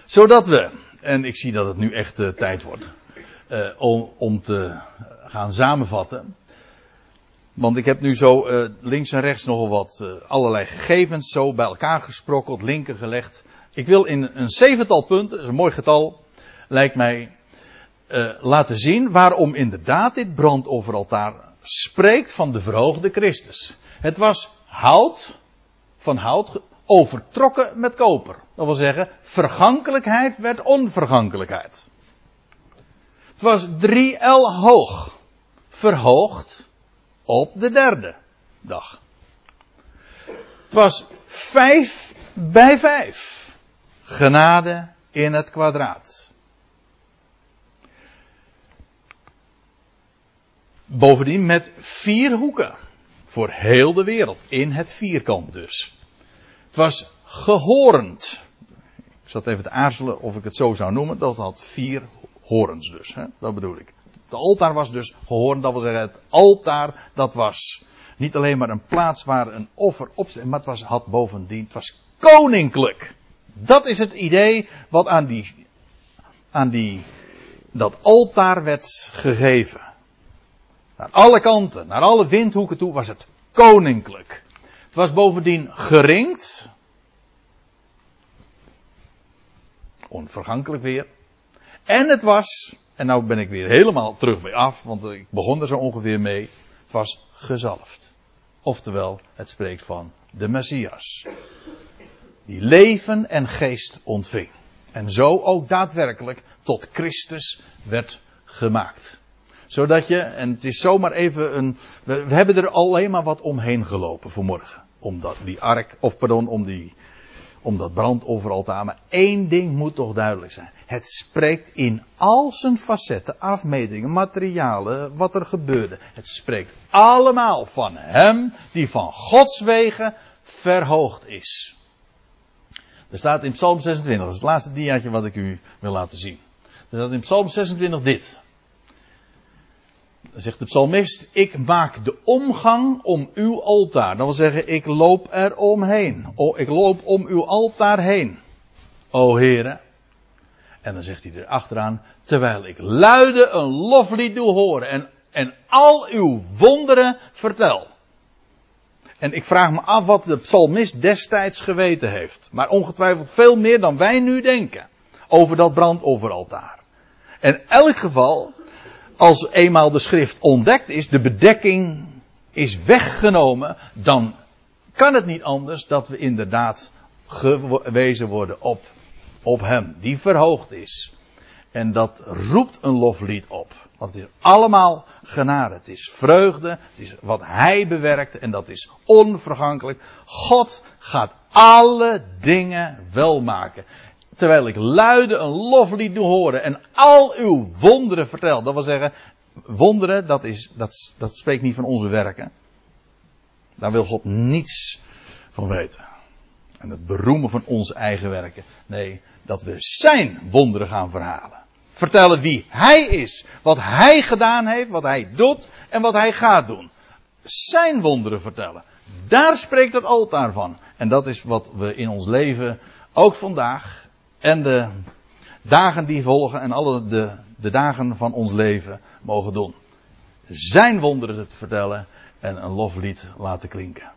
Zodat we, en ik zie dat het nu echt tijd wordt, om, om te gaan samenvatten. Want ik heb nu zo uh, links en rechts nogal wat uh, allerlei gegevens zo bij elkaar gesprokkeld, linken gelegd. Ik wil in een zevental punten, dat is een mooi getal, lijkt mij, uh, laten zien waarom inderdaad dit brandofferaltaar spreekt van de verhoogde Christus. Het was hout, van hout, overtrokken met koper. Dat wil zeggen, vergankelijkheid werd onvergankelijkheid. Het was drie L hoog, verhoogd op de derde dag. Het was vijf bij vijf. Genade in het kwadraat. Bovendien met vier hoeken. Voor heel de wereld. In het vierkant dus. Het was gehorend. Ik zat even te aarzelen of ik het zo zou noemen. Dat had vier horens dus. Hè? Dat bedoel ik. Het altaar was dus gehoord, dat wil zeggen, het altaar, dat was niet alleen maar een plaats waar een offer op maar het was, had bovendien, het was koninklijk. Dat is het idee wat aan die aan die, dat altaar werd gegeven. Naar alle kanten, naar alle windhoeken toe was het koninklijk. Het was bovendien geringd. Onvergankelijk weer. En het was, en nou ben ik weer helemaal terug bij af, want ik begon er zo ongeveer mee. Het was gezalfd. Oftewel, het spreekt van de Messias. Die leven en geest ontving. En zo ook daadwerkelijk tot Christus werd gemaakt. Zodat je, en het is zomaar even een. We, hebben er alleen maar wat omheen gelopen vanmorgen. Om dat, die ark, of pardon, om die. Om dat brandofferaltaar. Maar één ding moet toch duidelijk zijn. Het spreekt in al zijn facetten, afmetingen, materialen, wat er gebeurde. Het spreekt allemaal van hem die van Gods wegen verhoogd is. Er staat in Psalm 26, dat is het laatste diaatje wat ik u wil laten zien. Er staat in Psalm 26 dit. Zegt de psalmist, ik maak de omgang om uw altaar. Dat wil zeggen, ik loop er omheen. Oh, ik loop om uw altaar heen. O heren. En dan zegt hij er achteraan, terwijl ik luide een loflied doe horen en, en al uw wonderen vertel. En ik vraag me af wat de psalmist destijds geweten heeft. Maar ongetwijfeld veel meer dan wij nu denken. Over dat brandofferaltaar. En elk geval, als eenmaal de schrift ontdekt is, de bedekking is weggenomen, dan kan het niet anders dat we inderdaad gewezen worden op, op hem, die verhoogd is. En dat roept een loflied op. Want het is allemaal genade. Het is vreugde. Het is wat hij bewerkt. En dat is onvergankelijk. God gaat alle dingen wel maken. Terwijl ik luide een loflied doe horen. En al uw wonderen vertel. Dat wil zeggen. Wonderen, dat, is, dat, dat spreekt niet van onze werken. Daar wil God niets van weten. En het beroemen van onze eigen werken. Nee, dat we zijn wonderen gaan verhalen vertellen wie hij is, wat hij gedaan heeft, wat hij doet en wat hij gaat doen. Zijn wonderen vertellen. Daar spreekt het altaar van. En dat is wat we in ons leven ook vandaag en de dagen die volgen en alle de, de dagen van ons leven mogen doen. Zijn wonderen te vertellen en een loflied laten klinken.